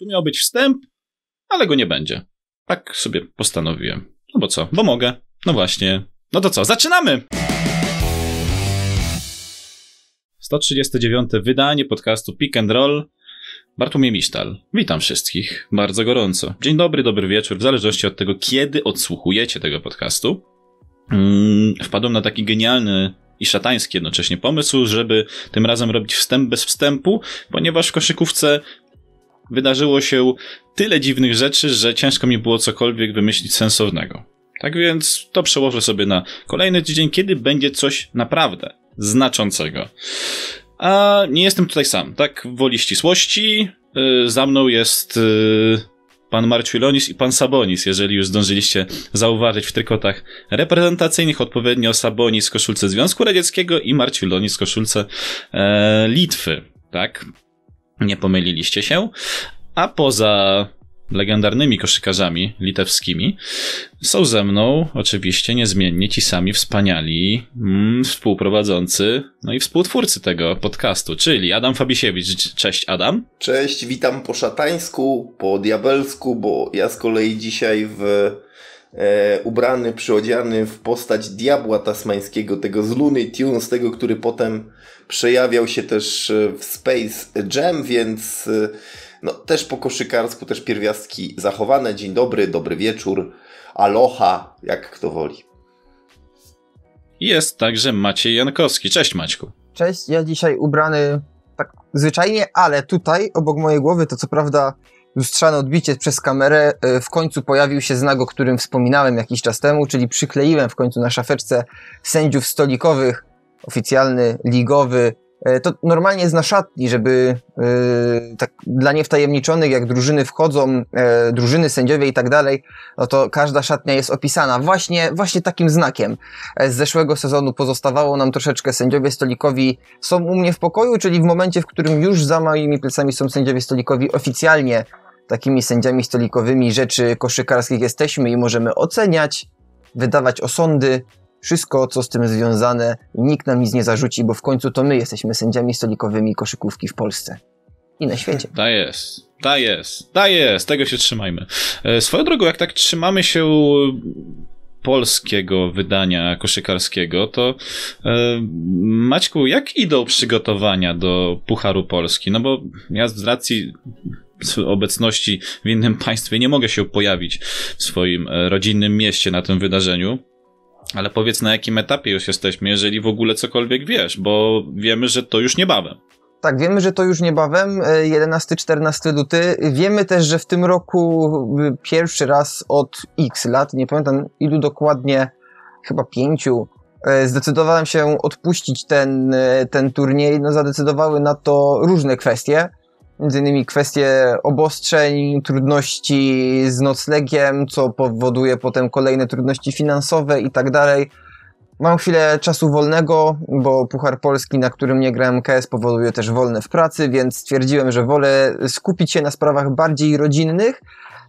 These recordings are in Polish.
Tu miał być wstęp, ale go nie będzie. Tak sobie postanowiłem. No bo co? Bo mogę. No właśnie. No to co? Zaczynamy! 139. wydanie podcastu Pick and Roll. Bartłomiej Misztal. Witam wszystkich bardzo gorąco. Dzień dobry, dobry wieczór, w zależności od tego, kiedy odsłuchujecie tego podcastu. Mm, wpadłem na taki genialny i szatański jednocześnie pomysł, żeby tym razem robić wstęp bez wstępu, ponieważ w koszykówce wydarzyło się tyle dziwnych rzeczy, że ciężko mi było cokolwiek wymyślić sensownego. Tak więc to przełożę sobie na kolejny tydzień, kiedy będzie coś naprawdę znaczącego. A nie jestem tutaj sam, tak? Woli ścisłości. Yy, za mną jest yy, pan Marciulonis i pan Sabonis, jeżeli już zdążyliście zauważyć w trykotach reprezentacyjnych odpowiednio Sabonis w koszulce Związku Radzieckiego i Marciulonis w koszulce e, Litwy, tak? Nie pomyliliście się. A poza legendarnymi koszykarzami litewskimi, są ze mną oczywiście niezmiennie ci sami wspaniali mm, współprowadzący, no i współtwórcy tego podcastu, czyli Adam Fabisiewicz. Cześć Adam. Cześć, witam po szatańsku, po diabelsku, bo ja z kolei dzisiaj w e, ubrany, przyodziany w postać diabła tasmańskiego, tego z Looney Tunes, tego, który potem przejawiał się też w Space Jam, więc e, no, też po koszykarsku, też pierwiastki zachowane. Dzień dobry, dobry wieczór, aloha, jak kto woli. Jest także Maciej Jankowski. Cześć Maćku. Cześć, ja dzisiaj ubrany tak zwyczajnie, ale tutaj obok mojej głowy to co prawda lustrzane odbicie przez kamerę. E, w końcu pojawił się znak, o którym wspominałem jakiś czas temu, czyli przykleiłem w końcu na szafeczce sędziów stolikowych oficjalny, ligowy, to normalnie jest na szatni, żeby yy, tak dla niewtajemniczonych, jak drużyny wchodzą, yy, drużyny, sędziowie i tak dalej, no to każda szatnia jest opisana właśnie, właśnie takim znakiem. Z zeszłego sezonu pozostawało nam troszeczkę sędziowie stolikowi są u mnie w pokoju, czyli w momencie, w którym już za moimi plecami są sędziowie stolikowi oficjalnie takimi sędziami stolikowymi rzeczy koszykarskich jesteśmy i możemy oceniać, wydawać osądy, wszystko, co z tym związane, nikt nam nic nie zarzuci, bo w końcu to my jesteśmy sędziami stolikowymi koszykówki w Polsce i na świecie. Ta jest, ta jest, ta jest, tego się trzymajmy. E, swoją drogą, jak tak trzymamy się polskiego wydania koszykarskiego, to e, Maćku, jak idą przygotowania do Pucharu Polski? No bo ja z racji obecności w innym państwie nie mogę się pojawić w swoim e, rodzinnym mieście na tym wydarzeniu. Ale powiedz na jakim etapie już jesteśmy, jeżeli w ogóle cokolwiek wiesz, bo wiemy, że to już niebawem. Tak, wiemy, że to już niebawem, 11-14 e, luty. Wiemy też, że w tym roku e, pierwszy raz od x lat, nie pamiętam ilu dokładnie, chyba pięciu, e, zdecydowałem się odpuścić ten, ten turniej. No, zadecydowały na to różne kwestie między innymi kwestie obostrzeń, trudności z noclegiem, co powoduje potem kolejne trudności finansowe i tak dalej. Mam chwilę czasu wolnego, bo Puchar Polski, na którym nie grałem KS, powoduje też wolne w pracy, więc stwierdziłem, że wolę skupić się na sprawach bardziej rodzinnych.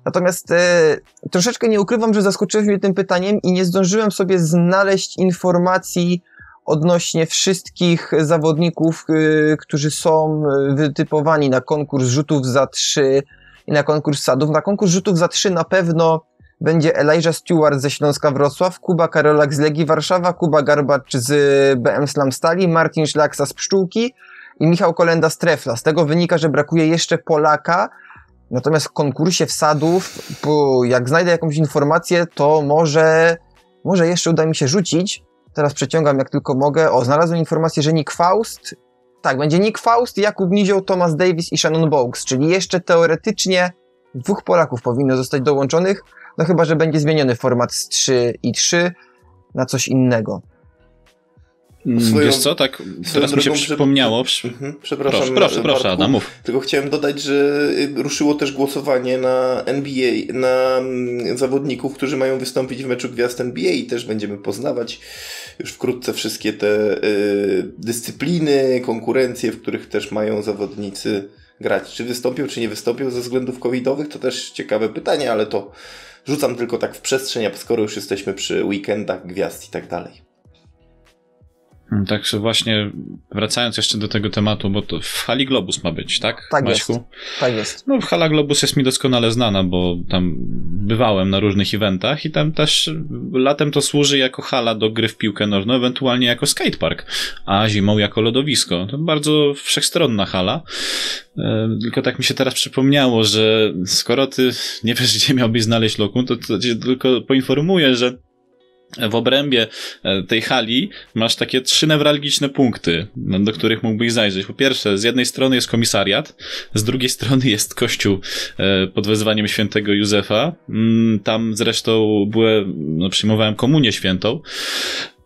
Natomiast e, troszeczkę nie ukrywam, że zaskoczyłeś mnie tym pytaniem i nie zdążyłem sobie znaleźć informacji odnośnie wszystkich zawodników, y, którzy są y, wytypowani na konkurs rzutów za trzy i na konkurs sadów. Na konkurs rzutów za trzy na pewno będzie Elijah Stewart ze Śląska Wrocław, Kuba Karolak z Legii Warszawa, Kuba Garbacz z BM Slam Stali, Martin Szlaksa z Pszczółki i Michał Kolenda z Trefla. Z tego wynika, że brakuje jeszcze Polaka, natomiast w konkursie wsadów, jak znajdę jakąś informację, to może, może jeszcze uda mi się rzucić, Teraz przeciągam jak tylko mogę. O, znalazłem informację, że Nick Faust. Tak, będzie Nick Faust, Jakub Nizioł, Thomas Davis i Shannon Bogues, czyli jeszcze teoretycznie dwóch Polaków powinno zostać dołączonych, no chyba, że będzie zmieniony format z 3 i 3 na coś innego. Mm, swoją, Wiesz co, tak teraz mi się przypomniało. Mhm, przepraszam, proszę, proszę, proszę Adam, mów. Tylko chciałem dodać, że y, ruszyło też głosowanie na NBA, na mm, zawodników, którzy mają wystąpić w meczu Gwiazd NBA i też będziemy poznawać już wkrótce wszystkie te y, dyscypliny, konkurencje, w których też mają zawodnicy grać. Czy wystąpią, czy nie wystąpią ze względów covidowych, to też ciekawe pytanie, ale to rzucam tylko tak w przestrzeń, a skoro już jesteśmy przy weekendach, gwiazd i tak dalej. Mm, także właśnie wracając jeszcze do tego tematu, bo to w hali Globus ma być, tak? Tak Maćku? jest. Tak jest. No hala Globus jest mi doskonale znana, bo tam bywałem na różnych eventach i tam też latem to służy jako hala do gry w piłkę nożną, ewentualnie jako skatepark, a zimą jako lodowisko. To bardzo wszechstronna hala. E, tylko tak mi się teraz przypomniało, że skoro ty nie wiesz, gdzie miałbyś znaleźć lokum, to, to cię tylko poinformuję, że w obrębie e, tej hali masz takie trzy newralgiczne punkty, no, do których mógłbyś zajrzeć. Po pierwsze, z jednej strony jest komisariat, z drugiej strony jest kościół e, pod wezwaniem świętego Józefa. Mm, tam zresztą byłem, no, przyjmowałem komunię świętą.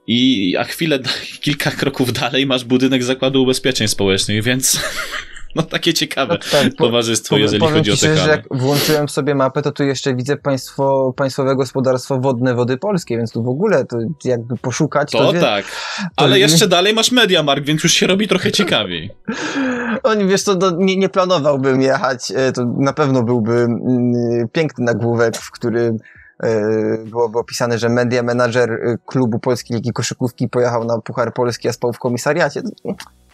I a chwilę, kilka kroków dalej masz budynek Zakładu Ubezpieczeń Społecznych, więc No takie ciekawe no, tak, towarzystwo, po, jeżeli chodzi o te że jak włączyłem sobie mapę, to tu jeszcze widzę państwo, Państwowe Gospodarstwo Wodne Wody Polskie, więc tu w ogóle to jakby poszukać. To, to wie, tak, ale to jeszcze dalej masz Mediamark, więc już się robi trochę ciekawiej. Oni, wiesz to nie, nie planowałbym jechać, e, to na pewno byłby mm, piękny nagłówek, w którym e, byłoby opisane, że media manager e, klubu Polskiej Ligi Koszykówki pojechał na Puchar Polski, a spał w komisariacie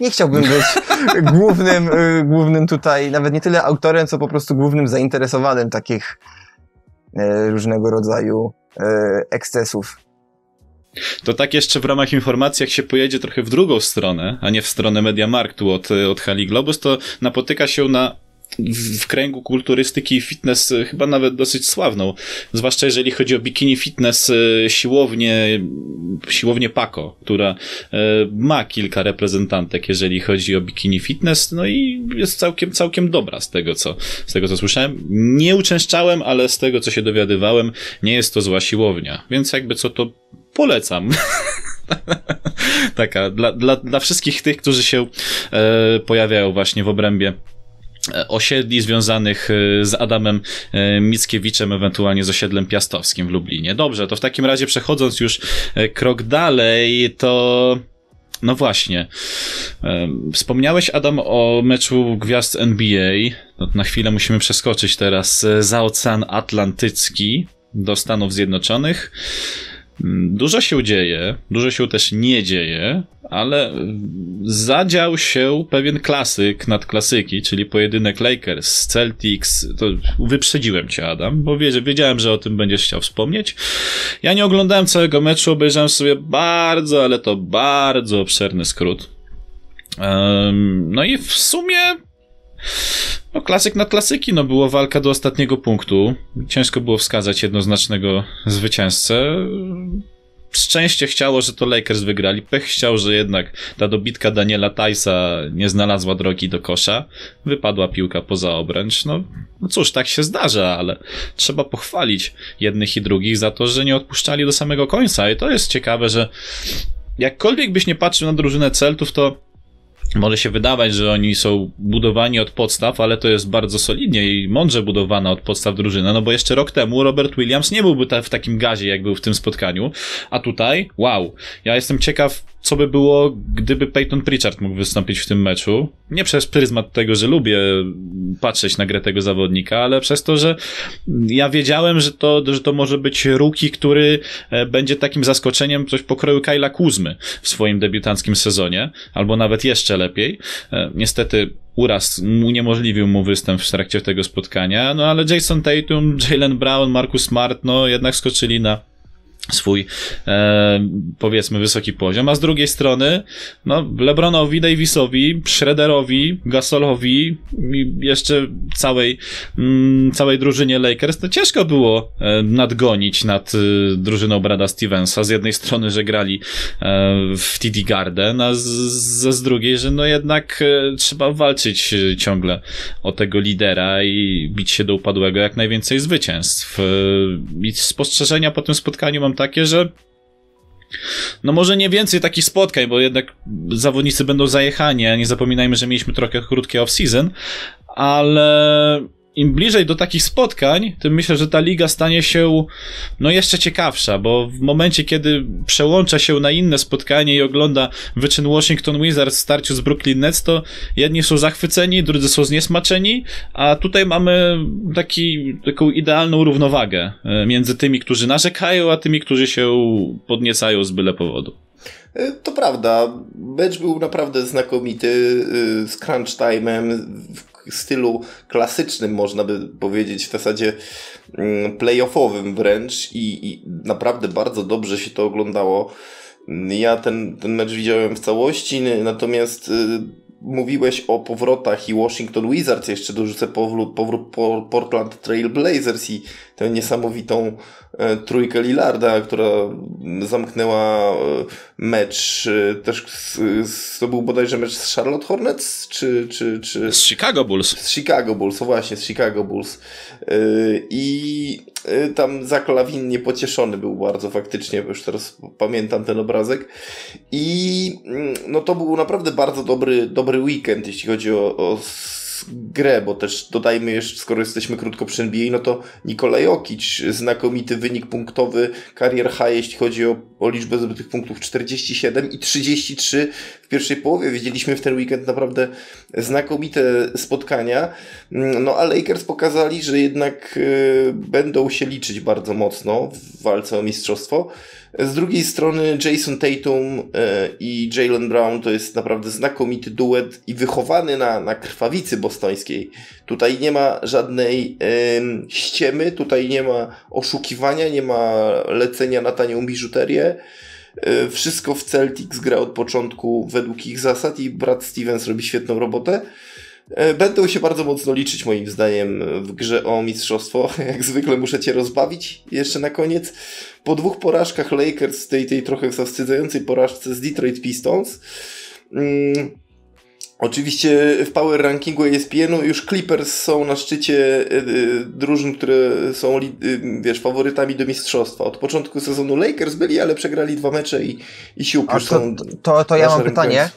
nie chciałbym być głównym, y, głównym tutaj, nawet nie tyle autorem, co po prostu głównym zainteresowanym takich e, różnego rodzaju e, ekscesów. To tak jeszcze w ramach informacji, jak się pojedzie trochę w drugą stronę, a nie w stronę Mediamarktu od, od Hali Globus, to napotyka się na w kręgu kulturystyki i fitness e, chyba nawet dosyć sławną. Zwłaszcza jeżeli chodzi o bikini fitness e, siłownię, siłownię Paco, która e, ma kilka reprezentantek, jeżeli chodzi o bikini fitness, no i jest całkiem, całkiem dobra z tego, co, z tego, co słyszałem. Nie uczęszczałem, ale z tego, co się dowiadywałem, nie jest to zła siłownia. Więc jakby co to polecam. Taka, dla, dla, dla wszystkich tych, którzy się e, pojawiają właśnie w obrębie osiedli związanych e, z Adamem e, Mickiewiczem, ewentualnie z osiedlem piastowskim w Lublinie. Dobrze, to w takim razie przechodząc już e, krok dalej, to no właśnie. Wspomniałeś, Adam, o meczu gwiazd NBA. No, na chwilę musimy przeskoczyć teraz za Ocean Atlantycki do Stanów Zjednoczonych. Mm, dużo się dzieje, dużo się też nie dzieje, ale zadział się pewien klasyk nad klasyki, czyli pojedynek Lakers, Celtics. To wyprzedziłem cię, Adam, bo wiedziałem, że o tym będziesz chciał wspomnieć. Ja nie oglądałem całego meczu, obejrzałem sobie bardzo, ale to bardzo obszerny skrót. no i w sumie no, klasyk na klasyki, no było walka do ostatniego punktu. Ciężko było wskazać jednoznacznego zwycięzcę. Szczęście chciało, że to Lakers wygrali. Pech chciał, że jednak ta dobitka Daniela Tajsa nie znalazła drogi do kosza. Wypadła piłka poza obręcz. No, no cóż, tak się zdarza, ale trzeba pochwalić jednych i drugich za to, że nie odpuszczali do samego końca. I to jest ciekawe, że jakkolwiek byś nie patrzył na drużynę Celtów, to może się wydawać, że oni są budowani od podstaw, ale to jest bardzo solidnie i mądrze budowana od podstaw drużyna, no bo jeszcze rok temu Robert Williams nie byłby w takim gazie, jak był w tym spotkaniu, a tutaj, wow, ja jestem ciekaw, co by było, gdyby Peyton Pritchard mógł wystąpić w tym meczu. Nie przez pryzmat tego, że lubię patrzeć na grę tego zawodnika, ale przez to, że ja wiedziałem, że to, że to może być rookie, który e, będzie takim zaskoczeniem coś pokroju Kyla Kuzmy w swoim debiutanckim sezonie, albo nawet jeszcze lepiej. E, niestety uraz uniemożliwił mu występ w trakcie tego spotkania, no ale Jason Tatum, Jalen Brown, Marcus Smart, no jednak skoczyli na swój e, powiedzmy wysoki poziom, a z drugiej strony no LeBronowi, Davisowi, Schroederowi, Gasolowi i jeszcze całej mm, całej drużynie Lakers, no ciężko było e, nadgonić nad e, drużyną Brada Stevensa. Z jednej strony, że grali e, w TD Garden, a z, z drugiej, że no jednak e, trzeba walczyć e, ciągle o tego lidera i bić się do upadłego jak najwięcej zwycięstw. E, I spostrzeżenia po tym spotkaniu mam takie, że no może nie więcej takich spotkań, bo jednak zawodnicy będą zajechani, a nie zapominajmy, że mieliśmy trochę krótkie off-season, ale im bliżej do takich spotkań, tym myślę, że ta liga stanie się no jeszcze ciekawsza, bo w momencie, kiedy przełącza się na inne spotkanie i ogląda wyczyn Washington Wizards w starciu z Brooklyn Nets, to jedni są zachwyceni, drudzy są zniesmaczeni, a tutaj mamy taki, taką idealną równowagę e, między tymi, którzy narzekają, a tymi, którzy się podniecają z byle powodu. E, to prawda. Mecz był naprawdę znakomity, e, z crunch time'em, stylu klasycznym, można by powiedzieć, w zasadzie mm, playoffowym wręcz i, i naprawdę bardzo dobrze się to oglądało. Ja ten, ten mecz widziałem w całości, natomiast y, mówiłeś o powrotach i Washington Wizards, jeszcze dorzucę powrót, powrót Portland Trail Blazers i tę niesamowitą e, trójkę Lillarda, która zamknęła e, mecz e, też z, z, to był bodajże mecz z Charlotte Hornets, czy, czy, czy... Z Chicago Bulls. Z Chicago Bulls, o właśnie, z Chicago Bulls. I tam Zach Lawin niepocieszony był bardzo faktycznie, bo już teraz pamiętam ten obrazek. I mm, no to był naprawdę bardzo dobry, dobry weekend, jeśli chodzi o, o grę, bo też dodajmy jeszcze, skoro jesteśmy krótko przy NBA, no to Nikolaj Jokic, znakomity wynik punktowy, karier high, jeśli chodzi o, o liczbę zdobytych punktów 47 i 33 w pierwszej połowie. Widzieliśmy w ten weekend naprawdę znakomite spotkania. No a Lakers pokazali, że jednak y, będą się liczyć bardzo mocno w walce o mistrzostwo. Z drugiej strony Jason Tatum e, i Jalen Brown to jest naprawdę znakomity duet i wychowany na, na krwawicy bostońskiej. Tutaj nie ma żadnej ściemy, tutaj nie ma oszukiwania, nie ma lecenia na tanią biżuterię. E, wszystko w Celtics gra od początku według ich zasad i Brad Stevens robi świetną robotę. E, będą się bardzo mocno liczyć moim zdaniem w grze o mistrzostwo. Jak zwykle muszę Cię rozbawić jeszcze na koniec. Po dwóch porażkach Lakers, tej, tej trochę zawstydzającej porażce z Detroit Pistons, mm, Oczywiście w power rankingu ESPN-u już Clippers są na szczycie y, y, drużyn, które są wiesz, faworytami do mistrzostwa. Od początku sezonu Lakers byli, ale przegrali dwa mecze i, i siłki już to, są. To, to ja mam pytanie.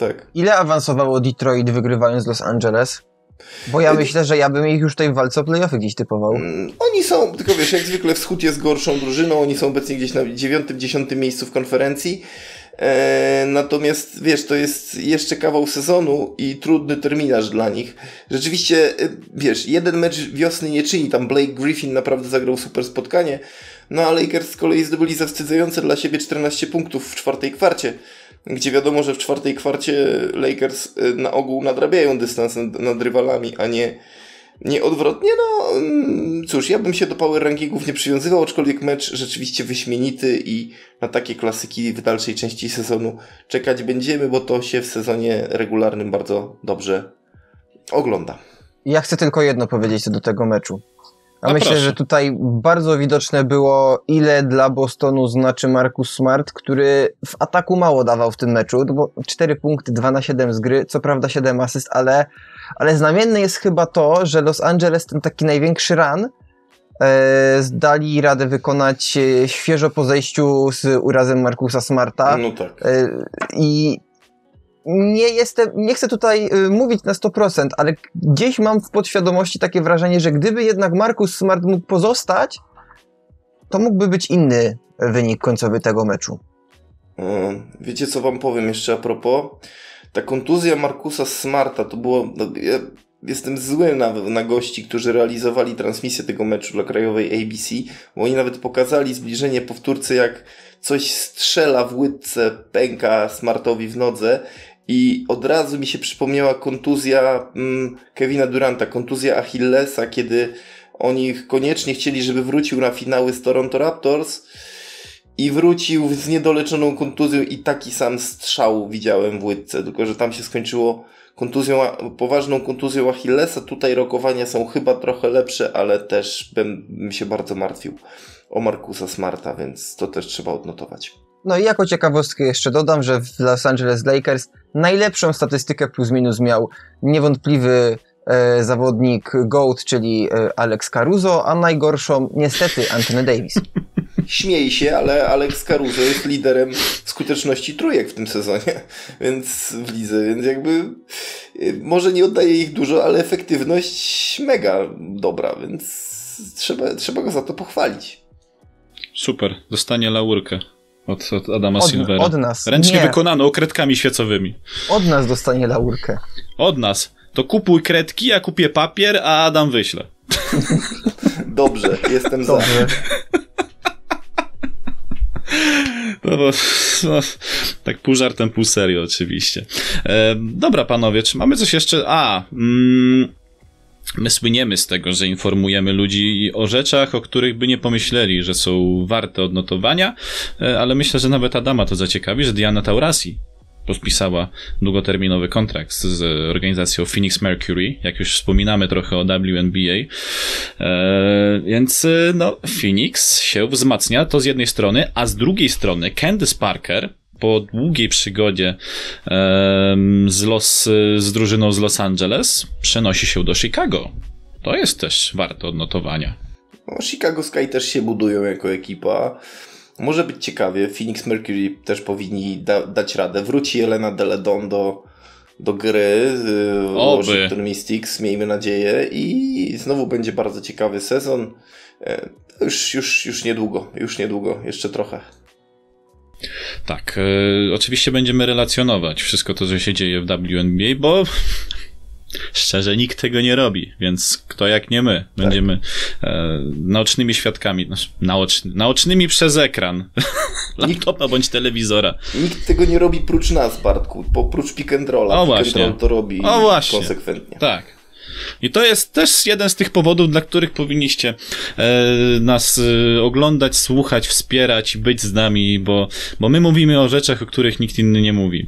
Tak. Ile awansowało Detroit wygrywając Los Angeles? Bo ja myślę, że ja bym ich już w walce o playoffy gdzieś typował. Mm, oni są, tylko wiesz, jak zwykle wschód jest gorszą drużyną, oni są obecnie gdzieś na dziewiątym, dziesiątym miejscu w konferencji. E, natomiast wiesz, to jest jeszcze kawał sezonu i trudny terminarz dla nich. Rzeczywiście, e, wiesz, jeden mecz wiosny nie czyni, tam Blake Griffin naprawdę zagrał super spotkanie, no a Lakers z kolei zdobyli zawstydzające dla siebie 14 punktów w czwartej kwarcie gdzie wiadomo, że w czwartej kwarcie Lakers y, na ogół nadrabiają dystans nad rywalami, a nie, nie odwrotnie. No mm, cóż, ja bym się do power rankingów nie przywiązywał, aczkolwiek mecz rzeczywiście wyśmienity i na takie klasyki w dalszej części sezonu czekać będziemy, bo to się w sezonie regularnym bardzo dobrze ogląda. Ja chcę tylko jedno powiedzieć do tego meczu. A, A myślę, proszę. że tutaj bardzo widoczne było, ile dla Bostonu znaczy Marcus Smart, który w ataku mało dawał w tym meczu, no bo 4 punkty, 2 na 7 z gry, co prawda 7 asyst, ale, ale znamienne jest chyba to, że Los Angeles ten taki największy run e, zdali radę wykonać e, świeżo po zejściu z urazem Markusa Smarta. No tak. E, I nie jestem, nie chcę tutaj y, mówić na 100%, ale gdzieś mam w podświadomości takie wrażenie, że gdyby jednak Markus Smart mógł pozostać, to mógłby być inny wynik końcowy tego meczu. Wiecie co wam powiem jeszcze a propos? Ta kontuzja Markusa Smarta to było. No, ja jestem zły na, na gości, którzy realizowali transmisję tego meczu dla krajowej ABC, bo oni nawet pokazali zbliżenie powtórcy, jak coś strzela w łydce, pęka Smartowi w nodze i od razu mi się przypomniała kontuzja mm, Kevina Duranta, kontuzja Achillesa, kiedy oni koniecznie chcieli, żeby wrócił na finały z Toronto Raptors i wrócił z niedoleczoną kontuzją i taki sam strzał widziałem w łydce, tylko że tam się skończyło kontuzją, poważną kontuzją Achillesa. Tutaj rokowania są chyba trochę lepsze, ale też bym się bardzo martwił o Markusa Smarta, więc to też trzeba odnotować. No i jako ciekawostkę jeszcze dodam, że w Los Angeles Lakers najlepszą statystykę plus minus miał niewątpliwy e, zawodnik GOAT, czyli e, Alex Caruso, a najgorszą niestety Anthony Davis. Śmiej się, ale Alex Caruso jest liderem skuteczności trójek w tym sezonie, więc w lidze, więc jakby e, może nie oddaje ich dużo, ale efektywność mega dobra, więc trzeba, trzeba go za to pochwalić. Super, dostanie laurkę. Od, od Adama od, Silvera. Od nas. Ręcznie nie. wykonano kredkami świecowymi. Od nas dostanie laurkę. Od nas. To kupuj kredki, ja kupię papier, a Adam wyśle. Dobrze, jestem Dobrze. za. No bo no, tak pół żartem, pół serio oczywiście. E, dobra, panowie, czy mamy coś jeszcze? A, mm, My słyniemy z tego, że informujemy ludzi o rzeczach, o których by nie pomyśleli, że są warte odnotowania, e, ale myślę, że nawet Adama to zaciekawi, że Diana Taurasi podpisała długoterminowy kontrakt z organizacją Phoenix Mercury, jak już wspominamy trochę o WNBA. E, więc e, no, Phoenix się wzmacnia, to z jednej strony, a z drugiej strony Candice Parker, po długiej przygodzie z, Los, z drużyną z Los Angeles przenosi się do Chicago. To jest też warte odnotowania. No, Chicago Sky też się budują jako ekipa. Może być ciekawie. Phoenix Mercury też powinni da dać radę. Wróci Elena Deledon do, do gry Oby. Washington Mystics, miejmy nadzieję. I znowu będzie bardzo ciekawy sezon. E, już, już, już niedługo, już niedługo, jeszcze trochę. Tak, e, oczywiście będziemy relacjonować wszystko to, co się dzieje w WNBA, bo szczerze nikt tego nie robi, więc kto jak nie my. Będziemy tak. e, naocznymi świadkami, znaczy, naoczny, naocznymi przez ekran laptopa bądź telewizora. Nikt tego nie robi prócz nas, Bartku, oprócz pick and rolla. O właśnie. to robi o właśnie. konsekwentnie. Tak. I to jest też jeden z tych powodów, dla których powinniście e, nas e, oglądać, słuchać, wspierać, być z nami, bo, bo my mówimy o rzeczach, o których nikt inny nie mówi.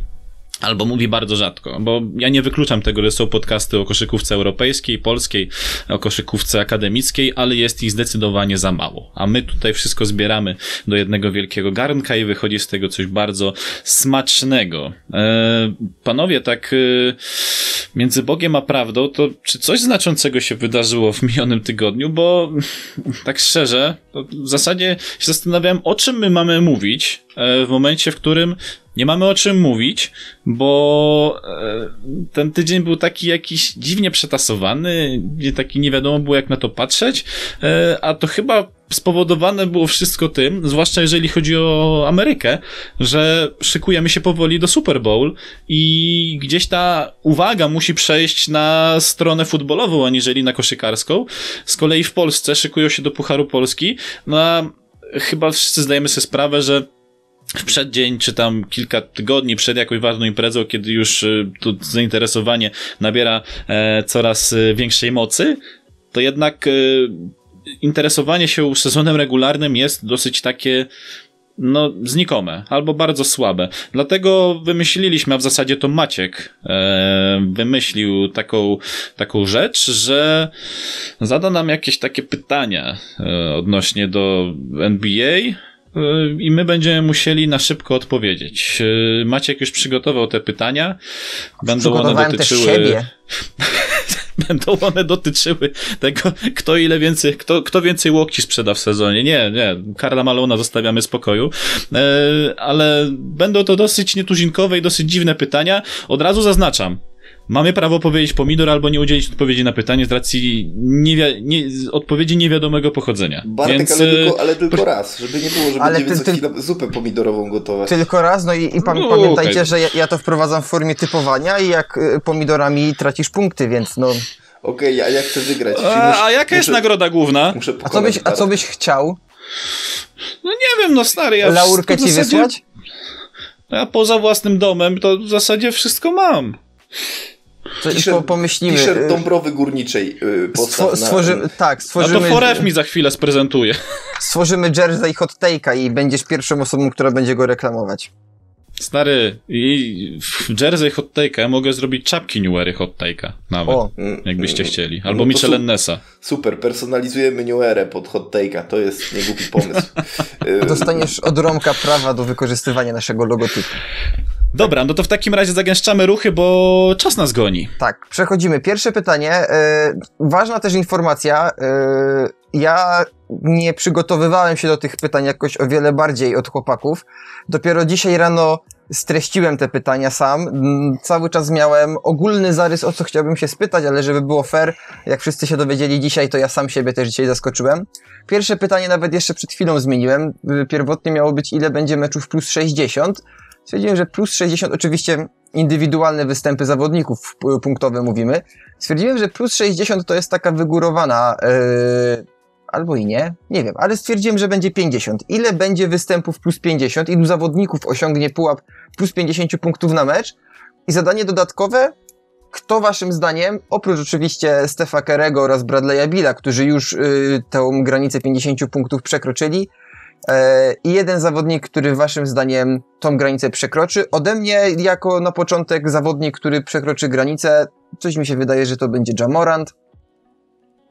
Albo mówi bardzo rzadko, bo ja nie wykluczam tego, że są podcasty o koszykówce europejskiej, polskiej, o koszykówce akademickiej, ale jest ich zdecydowanie za mało. A my tutaj wszystko zbieramy do jednego wielkiego garnka i wychodzi z tego coś bardzo smacznego. E, panowie, tak e, między Bogiem a prawdą, to czy coś znaczącego się wydarzyło w minionym tygodniu? Bo tak szczerze, w zasadzie się zastanawiałem, o czym my mamy mówić e, w momencie, w którym nie mamy o czym mówić, bo e, ten tydzień był taki jakiś dziwnie przetasowany, taki nie wiadomo było jak na to patrzeć, e, a to chyba spowodowane było wszystko tym, zwłaszcza jeżeli chodzi o Amerykę, że szykujemy się powoli do Super Bowl i gdzieś ta uwaga musi przejść na stronę futbolową, aniżeli na koszykarską. Z kolei w Polsce szykują się do Pucharu Polski, no a chyba wszyscy zdajemy sobie sprawę, że w przeddzień, czy tam kilka tygodni przed jakąś ważną imprezą, kiedy już y, tu zainteresowanie nabiera e, coraz y, większej mocy, to jednak e, interesowanie się sezonem regularnym jest dosyć takie no, znikome, albo bardzo słabe. Dlatego wymyśliliśmy, a w zasadzie to Maciek e, wymyślił taką, taką rzecz, że zada nam jakieś takie pytania e, odnośnie do NBA, i my będziemy musieli na szybko odpowiedzieć. Maciek już przygotował te pytania. Będą one dotyczyły. Będą one dotyczyły tego, kto ile więcej, kto, kto więcej łokci sprzeda w sezonie. Nie, nie, Karla Malona zostawiamy spokoju. E, ale będą to dosyć nietuzinkowe i dosyć dziwne pytania. Od razu zaznaczam, Mamy prawo powiedzieć pomidor albo nie udzielić odpowiedzi na pytanie z racji nie, odpowiedzi niewiadomego pochodzenia. Bartek, Więc, ale, tylko, ale tylko raz, żeby nie było, że ale będziemy ty, ty, zupę pomidorową gotować. Tylko raz, no i, i pa- no, pamiętajcie, okay. że ja, ja, to wprowadzam w formie typowania i jak y, pomidorami tracisz punkty, więc no... Okej, okay, a jak chcę wygrać? A, a jaka muszę, jest nagroda główna? Muszę a, co byś, a co byś chciał? No nie wiem, no stary, ja... Laurkę ci zasadzie... wysłać? Ja poza własnym domem to w zasadzie wszystko mam. Po, pomyślimy. T-shirt Dąbrowy Górniczej yy, Stwo, stworzymy, Tak, stworzymy... No to Foref mi za chwilę sprezentuje. Stworzymy jersey hot take'a i będziesz pierwszą osobą, która będzie go reklamować. Stary, i w Jersey Hot Take'a mogę zrobić czapki New Ery Hot Take'a nawet, o. jakbyście chcieli. Albo no Michelin Nessa. Super, personalizujemy New Erę pod Hot Take'a, to jest niegłupi pomysł. Dostaniesz od Romka prawa do wykorzystywania naszego logotypu. Dobra, no to w takim razie zagęszczamy ruchy, bo czas nas goni. Tak, przechodzimy. Pierwsze pytanie. Yy, ważna też informacja. Yy, ja nie przygotowywałem się do tych pytań jakoś o wiele bardziej od chłopaków. Dopiero dzisiaj rano streściłem te pytania sam. Mm, cały czas miałem ogólny zarys, o co chciałbym się spytać, ale żeby było fair, jak wszyscy się dowiedzieli dzisiaj, to ja sam siebie też dzisiaj zaskoczyłem. Pierwsze pytanie nawet jeszcze przed chwilą zmieniłem. Pierwotnie miało być, ile będzie meczów plus 60. Stwierdziłem, że plus 60, oczywiście indywidualne występy zawodników punktowe mówimy. Stwierdziłem, że plus 60 to jest taka wygórowana yy, albo i nie, nie wiem, ale stwierdziłem, że będzie 50. Ile będzie występów plus 50? Ilu zawodników osiągnie pułap plus 50 punktów na mecz? I zadanie dodatkowe, kto waszym zdaniem, oprócz oczywiście Stefa Kerego oraz Bradley'a Billa, którzy już y, tę granicę 50 punktów przekroczyli, i jeden zawodnik, który waszym zdaniem tą granicę przekroczy. Ode mnie, jako na początek zawodnik, który przekroczy granicę, coś mi się wydaje, że to będzie Jamorant.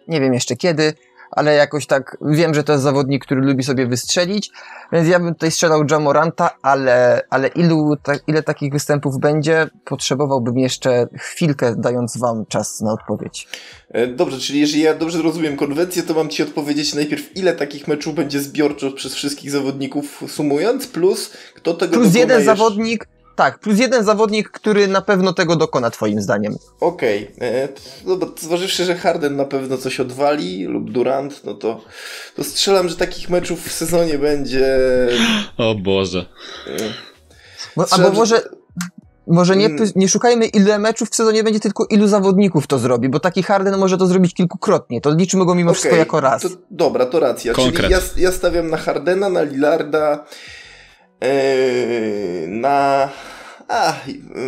Nie wiem jeszcze kiedy, ale jakoś tak wiem, że to jest zawodnik, który lubi sobie wystrzelić, więc ja bym tutaj strzelał Jamoranta, ale, ale ilu, ta, ile takich występów będzie, potrzebowałbym jeszcze chwilkę, dając wam czas na odpowiedź. E, dobrze, czyli jeżeli ja dobrze rozumiem konwencję, to mam ci odpowiedzieć najpierw, ile takich meczów będzie zbiorczo przez wszystkich zawodników sumując, plus kto tego Plus jeden zawodnik, tak, plus jeden zawodnik, który na pewno tego dokona, twoim zdaniem. Okej. Okay. No, zważywszy, że Harden na pewno coś odwali, lub Durant, no to, to strzelam, że takich meczów w sezonie będzie... O Boże. Bo, albo może... Może nie, mm. nie szukajmy ile meczów w sezonie będzie, tylko ilu zawodników to zrobi, bo taki Harden może to zrobić kilkukrotnie. To liczymy go mimo okay, wszystko jako raz. To, dobra, to racja. Konkret. Czyli ja, ja stawiam na Hardena, na Lillarda, Yy, na. A,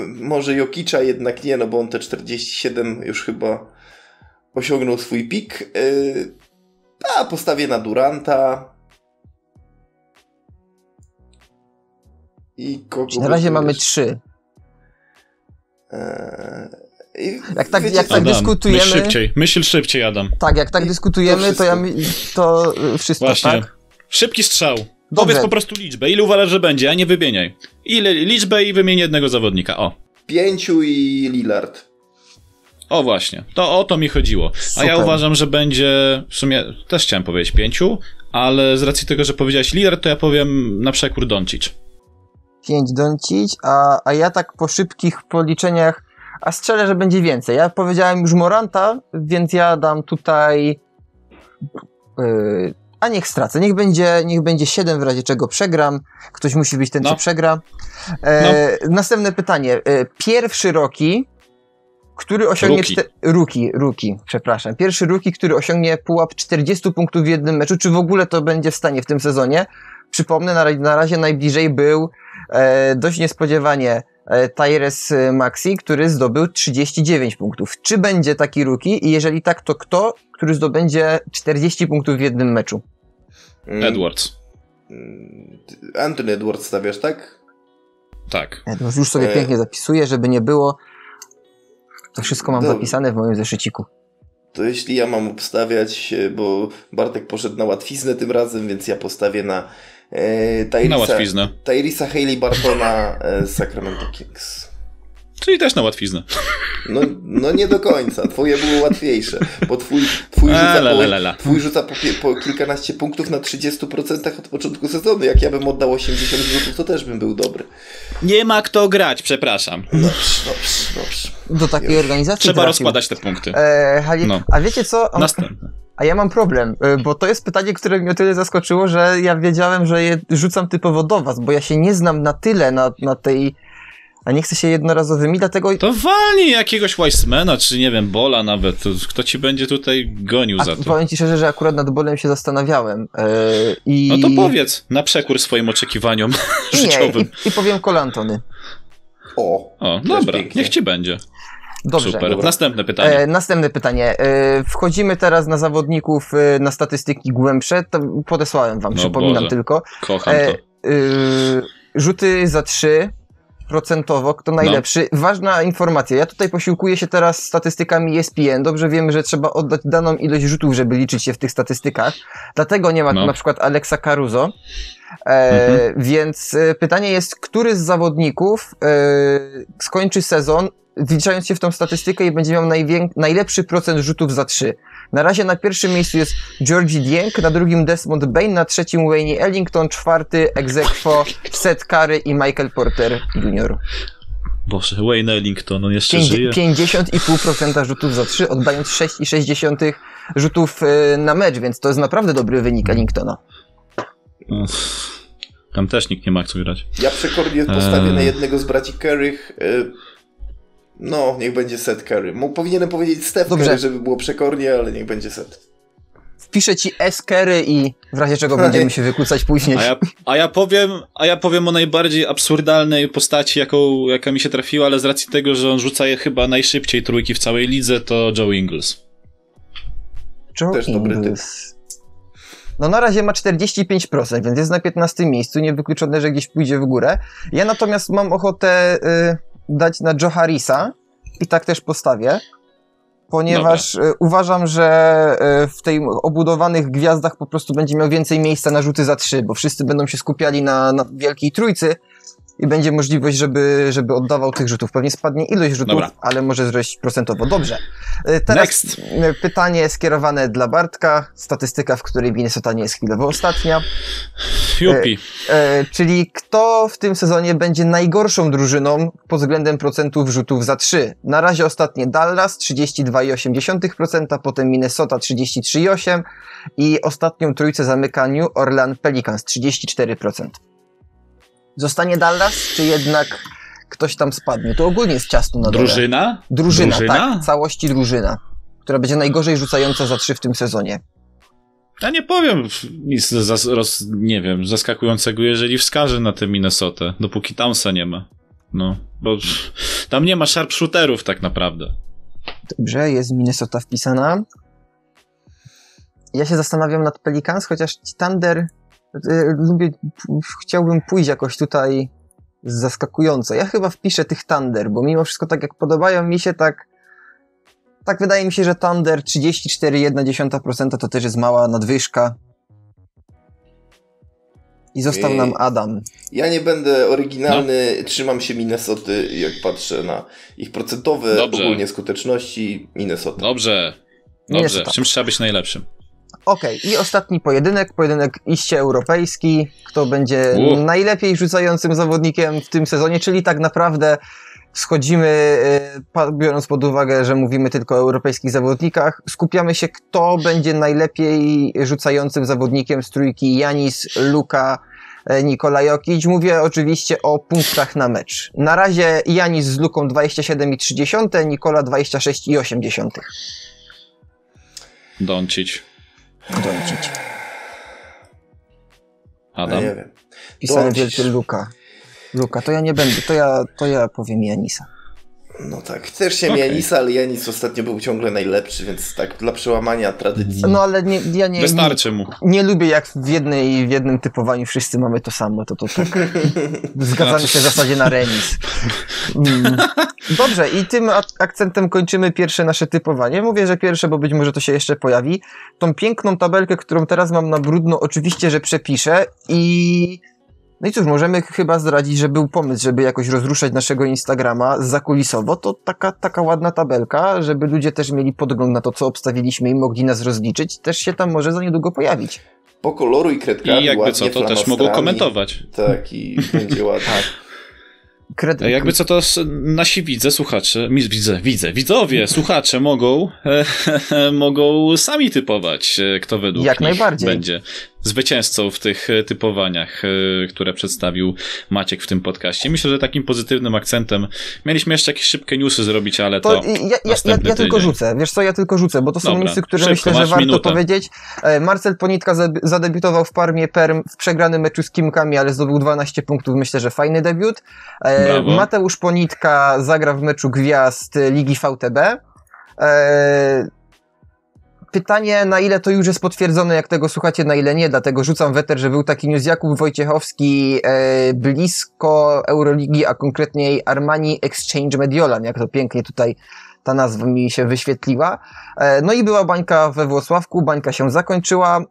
może Jokicza jednak nie, no bo on te 47 już chyba osiągnął swój pik. Yy, a, postawię na Duranta. I kogo Na razie mamy trzy. Eee, jak tak, wiecie, jak tak Adam, dyskutujemy. Myśl szybciej, myśl szybciej, Adam. Tak, jak tak dyskutujemy, to, to ja to wszystko. Właśnie. Tak? Szybki strzał. Dobrze. Powiedz po prostu liczbę. Ile uważasz, że będzie, a nie wymieniaj. Ile liczbę i wymień jednego zawodnika. O. Pięciu i Lillard. O właśnie, to o to mi chodziło. Super. A ja uważam, że będzie, w sumie też chciałem powiedzieć pięciu, ale z racji tego, że powiedziałeś Lillard, to ja powiem na przekór Doncic. Pięć Doncic, a, a ja tak po szybkich policzeniach, a strzelę, że będzie więcej. Ja powiedziałem już Moranta, więc ja dam tutaj yy, a niech stracę. Niech będzie, niech będzie 7 w razie czego przegram. Ktoś musi być ten, no. co przegra. E, no. Następne pytanie. E, pierwszy Roki, który osiągnie... Ruki. Czte... Ruki, Ruki, przepraszam. Pierwszy Ruki, który osiągnie pułap 40 punktów w jednym meczu. Czy w ogóle to będzie w stanie w tym sezonie? Przypomnę, na, na razie najbliżej był e, dość niespodziewanie e, Tyrese Maxi, który zdobył 39 punktów. Czy będzie taki Ruki? I jeżeli tak, to kto, który zdobędzie 40 punktów w jednym meczu? Mm. Edwards. Mm. Anthony Edwards stawiasz, tak? Tak. Edwards już sobie e... pięknie zapisuje, żeby nie było. To wszystko mam zapisane w moim zeszyciku. To jeśli ja mam obstawiać, e, bo Bartek poszedł na łatwiznę tym razem, więc ja postawię na e, Tyrisa, na łatwiznę. Tyrisa Haley Bartona e, Sacramento Kings. Czyli też na łatwiznę. No, no nie do końca. Twoje było łatwiejsze, bo twój, twój rzuca, po, twój rzuca po, po, kilkanaście punktów na 30% od początku sezonu. Jak ja bym oddał 80 rzutów, to też bym był dobry. Nie ma kto grać, przepraszam. Dobrze, dobrze, dobrze. Do takiej organizacji Trzeba trafił. rozkładać te punkty. E, Hali... no. A wiecie co? Następne. A ja mam problem, e, bo to jest pytanie, które mnie o tyle zaskoczyło, że ja wiedziałem, że je rzucam typowo do was, bo ja się nie znam na tyle na, na tej a nie chce się jednorazowymi, dlatego... To walnij jakiegoś Weissmana, czy nie wiem, Bola nawet, kto ci będzie tutaj gonił a, za to. Powiem ci szczerze, że akurat nad Bolem się zastanawiałem yy, i... No to powiedz, na przekór swoim oczekiwaniom nie, życiowym. I, i powiem Kolantony. O, o dobra, pięknie. niech ci będzie. Dobrze. Super. Dobra. Następne pytanie. E, następne pytanie. E, wchodzimy teraz na zawodników, e, na statystyki głębsze. To podesłałem wam, no przypominam Boże. tylko. Kocham e, to. E, rzuty za trzy procentowo, kto najlepszy. No. Ważna informacja, ja tutaj posiłkuję się teraz statystykami ESPN. Dobrze wiemy, że trzeba oddać daną ilość rzutów, żeby liczyć się w tych statystykach. Dlatego nie ma no. na przykład Alexa Caruso. E, mhm. Więc e, pytanie jest, który z zawodników e, skończy sezon wliczając się w tą statystykę i będzie miał najlepszy procent rzutów za trzy. Na razie na pierwszym miejscu jest Georgie Dieng, na drugim Desmond Bain, na trzecim Wayne Ellington, czwarty Exequo, Seth Curry i Michael Porter Jr. Boże, Wayne Ellington, on jeszcze 5, żyje. 50,5% rzutów za 3, oddając 6,6 rzutów y, na mecz, więc to jest naprawdę dobry wynik Ellingtona. Tam też nikt nie ma co grać. Ja przekornie postawię eee. na jednego z braci Currych. Y, no, niech będzie set Curry. Mógł, powinienem powiedzieć Steph Dobrze. Curry, żeby było przekornie, ale niech będzie set. wpiszę ci eskery i w razie czego będziemy się wykłócać później. A ja, a ja powiem, a ja powiem o najbardziej absurdalnej postaci, jaką, jaka mi się trafiła, ale z racji tego, że on rzuca je chyba najszybciej trójki w całej lidze, to Joe Ingles. Joe Też dobry Ingles. No na razie ma 45%, więc jest na 15 miejscu, niewykluczone, że gdzieś pójdzie w górę. Ja natomiast mam ochotę y, dać na Joe Harrisa i tak też postawię, ponieważ y, uważam, że y, w tej obudowanych gwiazdach po prostu będzie miał więcej miejsca na rzuty za trzy, bo wszyscy będą się skupiali na, na wielkiej trójcy i będzie możliwość, żeby, żeby oddawał tych rzutów. Pewnie spadnie ilość rzutów, Dobra. ale może zrobić procentowo. Dobrze. Y, Teraz Next. y, pytanie skierowane dla Bartka. Statystyka, w której Minnesota nie jest chwilowo ostatnia. Jupi. E, czyli kto w tym sezonie będzie najgorszą drużyną pod względem procentów rzutów za 3? Na razie ostatnie Dallas 32,8%, potem Minnesota 33,8% i ostatnią trójcę zamyka New Orleans Pelicans 34%. Zostanie Dallas, czy jednak ktoś tam spadnie? To ogólnie jest ciasto na dole. Drużyna? Drużyna, Drużyna? tak. Całości drużyna, która będzie najgorzej rzucająca za 3 w tym sezonie. Ja nie powiem nic zas, roz, nie wiem, zaskakującego, jeżeli wskażę na tę Minnesotę, dopóki Townsa nie ma. No, bo tam nie ma sharpshooterów tak naprawdę. Dobrze, jest Minnesota wpisana. Ja się zastanawiam nad Pelicans, chociaż ci Thunder lubię, p- chciałbym pójść jakoś tutaj zaskakująco. Ja chyba wpiszę tych Thunder, bo mimo wszystko tak jak podobają mi się, tak tak wydaje mi się, że Thunder 34,1% to też jest mała nadwyżka. I został Ej. nam Adam. Ja nie będę oryginalny, trzymam się Minnesoty, jak patrzę na ich procentowe Dobrze. ogólnie skuteczności. Minnesota. Dobrze, dobrze. Minnesota. W czym trzeba być najlepszym? Okej, i ostatni pojedynek, pojedynek iście europejski. Kto będzie U. najlepiej rzucającym zawodnikiem w tym sezonie, czyli tak naprawdę schodzimy, y, biorąc pod uwagę, że mówimy tylko o europejskich zawodnikach, skupiamy się, kto będzie najlepiej rzucającym zawodnikiem z trójki Janis, Luka, e, Nikola Jokic. Mówię oczywiście o punktach na mecz. Na razie Janis z Luką 27,3, Nikola 26,8. Doncić. Ja Adam? nie wiem. Pisany Doncic. wielki Luka. Luka, to ja nie będę, to ja, to ja powiem Janisa. No tak, też się Okej. Janisa, ale Janis ostatnio był ciągle najlepszy, więc tak dla przełamania tradycji. No ale nie, ja nie, Wystarczy mu. nie lubię jak w, jednej, w jednym typowaniu wszyscy mamy to samo, to to tak. Zgadzamy się w zasadzie na remis. Mm. Dobrze, i tym ak- akcentem kończymy pierwsze nasze typowanie. Mówię, że pierwsze, bo być może to się jeszcze pojawi. Tą piękną tabelkę, którą teraz mam na brudno, oczywiście, że przepiszę i... No i cóż, możemy chyba zdradzić, że był pomysł, żeby jakoś rozruszać naszego Instagrama zakulisowo. To taka, taka ładna tabelka, żeby ludzie też mieli podgląd na to, co obstawiliśmy i mogli nas rozliczyć. Też się tam może za niedługo pojawić. Pokoloruj kredkami I jakby co, to też mogą komentować. Tak, i będzie ładnie. Kred... E, Jakby co to nasi widze, słuchacze, mi- widzę, widzę, widzowie, słuchacze mogą, e, mogą sami typować, e, kto według Jak nich najbardziej. będzie zwycięzcą w tych e, typowaniach, e, które przedstawił Maciek w tym podcaście. Myślę, że takim pozytywnym akcentem mieliśmy jeszcze jakieś szybkie newsy zrobić, ale to, To ja, ja, ja, ja tylko rzucę. Wiesz co, ja tylko rzucę, bo to są Dobra, newsy, które szybko, myślę, że warto minutę. powiedzieć. E, Marcel Ponitka za- zadebiutował w Parmie Perm w przegranym meczu z Kimkami, ale zdobył 12 punktów. Myślę, że fajny debiut. Brawo. Mateusz Ponitka zagra w meczu gwiazd Ligi VTB. Pytanie, na ile to już jest potwierdzone, jak tego słuchacie, na ile nie, dlatego rzucam weter, że był taki news Jakub Wojciechowski e, blisko Euroligi, a konkretniej Armani Exchange Mediolan, jak to pięknie tutaj ta nazwa mi się wyświetliła. E, no i była bańka we Włocławku, bańka się zakończyła.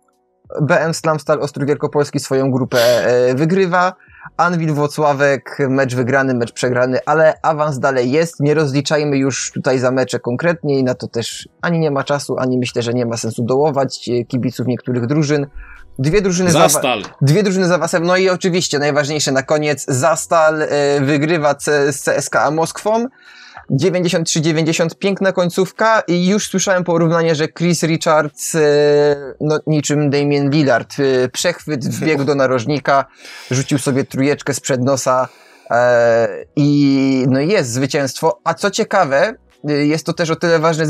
BM Slamstal Ostrów Wielkopolski swoją grupę e, wygrywa. Anwil Włocławek, mecz wygrany, mecz przegrany, ale awans dalej jest. Nie rozliczajmy już tutaj za mecze konkretnie i na to też ani nie ma czasu, ani myślę, że nie ma sensu dołować e, kibiców niektórych drużyn. Dwie drużyny za, Zastal. Dwie drużyny za wasem, no i oczywiście najważniejsze na koniec, Zastal e, wygrywa z CSKA Moskwą. 93-90, piękna końcówka i już słyszałem porównanie, że Chris Richards, e, no niczym Damien Lillard, e, przechwyt, wbiegł do narożnika, rzucił sobie trójeczkę sprzed nosa e, i no jest zwycięstwo. A co ciekawe, jest to też o tyle ważne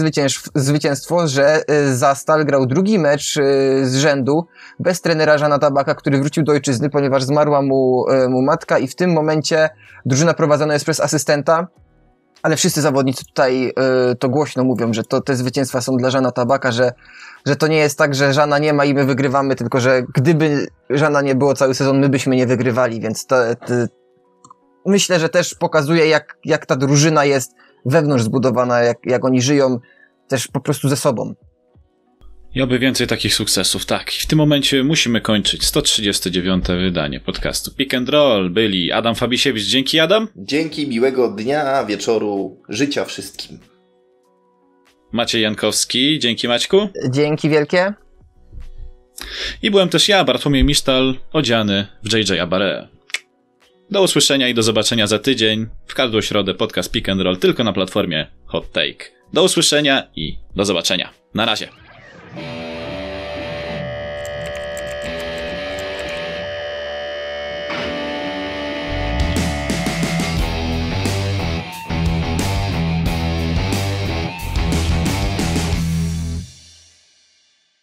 zwycięstwo, że Zastal grał drugi mecz z rzędu bez trenera Żana Tabaka, który wrócił do ojczyzny, ponieważ zmarła mu, mu matka i w tym momencie drużyna prowadzona jest przez asystenta, ale wszyscy zawodnicy tutaj to głośno mówią, że to te zwycięstwa są dla Żana Tabaka, że, że to nie jest tak, że Żana nie ma i my wygrywamy, tylko że gdyby Żana nie było cały sezon, my byśmy nie wygrywali, więc to, to myślę, że też pokazuje, jak, jak ta drużyna jest wewnątrz zbudowana, jak, jak oni żyją też po prostu ze sobą. I oby więcej takich sukcesów, tak. W tym momencie musimy kończyć 139. wydanie podcastu Pick and Roll. Byli Adam Fabisiewicz. Dzięki Adam. Dzięki, miłego dnia, wieczoru, życia wszystkim. Maciej Jankowski. Dzięki Maćku. Dzięki wielkie. I byłem też ja, Bartłomiej Misztal, odziany w JJ Abare. Do usłyszenia i do zobaczenia za tydzień. W każdą środę podcast Pick and Roll tylko na platformie Hot Take. Do usłyszenia i do zobaczenia. Na razie. Yeah.